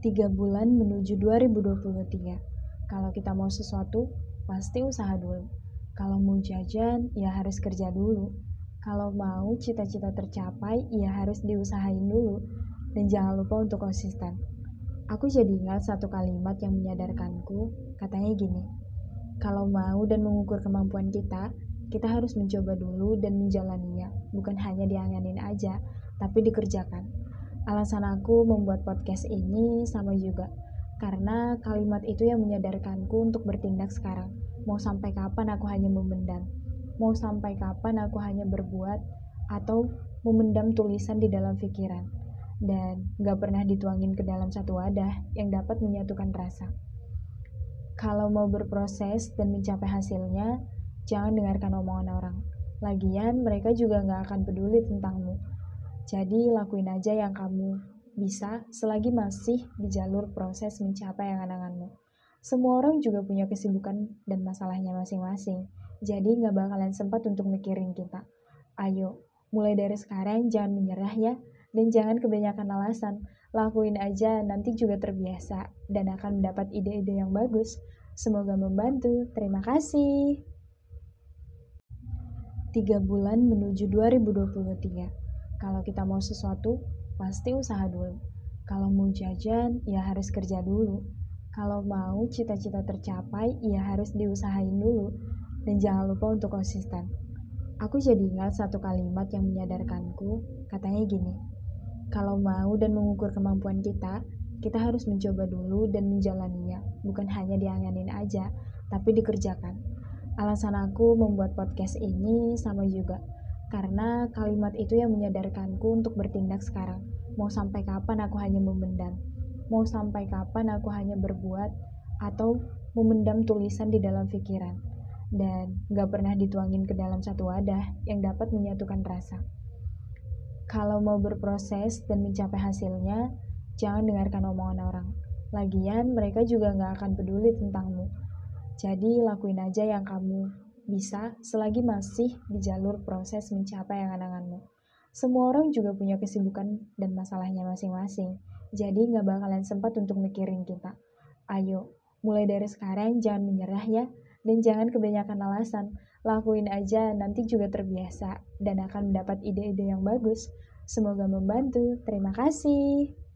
Tiga bulan menuju 2023. Kalau kita mau sesuatu, pasti usaha dulu. Kalau mau jajan, ya harus kerja dulu. Kalau mau cita-cita tercapai, ya harus diusahain dulu. Dan jangan lupa untuk konsisten. Aku jadi ingat satu kalimat yang menyadarkanku, katanya gini. Kalau mau dan mengukur kemampuan kita, kita harus mencoba dulu dan menjalaninya, bukan hanya dianganin aja, tapi dikerjakan. Alasan aku membuat podcast ini sama juga, karena kalimat itu yang menyadarkanku untuk bertindak sekarang. Mau sampai kapan aku hanya memendam? Mau sampai kapan aku hanya berbuat atau memendam tulisan di dalam pikiran? Dan gak pernah dituangin ke dalam satu wadah yang dapat menyatukan rasa. Kalau mau berproses dan mencapai hasilnya, jangan dengarkan omongan orang. Lagian mereka juga gak akan peduli tentangmu. Jadi lakuin aja yang kamu bisa selagi masih di jalur proses mencapai angan-anganmu. Semua orang juga punya kesibukan dan masalahnya masing-masing. Jadi nggak bakalan sempat untuk mikirin kita. Ayo, mulai dari sekarang jangan menyerah ya. Dan jangan kebanyakan alasan. Lakuin aja, nanti juga terbiasa. Dan akan mendapat ide-ide yang bagus. Semoga membantu. Terima kasih. Tiga bulan menuju 2023. Kalau kita mau sesuatu, pasti usaha dulu. Kalau mau jajan, ya harus kerja dulu kalau mau cita-cita tercapai, ya harus diusahain dulu. Dan jangan lupa untuk konsisten. Aku jadi ingat satu kalimat yang menyadarkanku, katanya gini. Kalau mau dan mengukur kemampuan kita, kita harus mencoba dulu dan menjalaninya, bukan hanya dianganin aja, tapi dikerjakan. Alasan aku membuat podcast ini sama juga, karena kalimat itu yang menyadarkanku untuk bertindak sekarang. Mau sampai kapan aku hanya memendam? Mau sampai kapan aku hanya berbuat atau memendam tulisan di dalam pikiran dan gak pernah dituangin ke dalam satu wadah yang dapat menyatukan rasa. Kalau mau berproses dan mencapai hasilnya, jangan dengarkan omongan orang. Lagian mereka juga gak akan peduli tentangmu. Jadi lakuin aja yang kamu bisa selagi masih di jalur proses mencapai angan-anganmu. Semua orang juga punya kesibukan dan masalahnya masing-masing. Jadi nggak bakalan sempat untuk mikirin kita. Ayo, mulai dari sekarang jangan menyerah ya. Dan jangan kebanyakan alasan. Lakuin aja, nanti juga terbiasa. Dan akan mendapat ide-ide yang bagus. Semoga membantu. Terima kasih.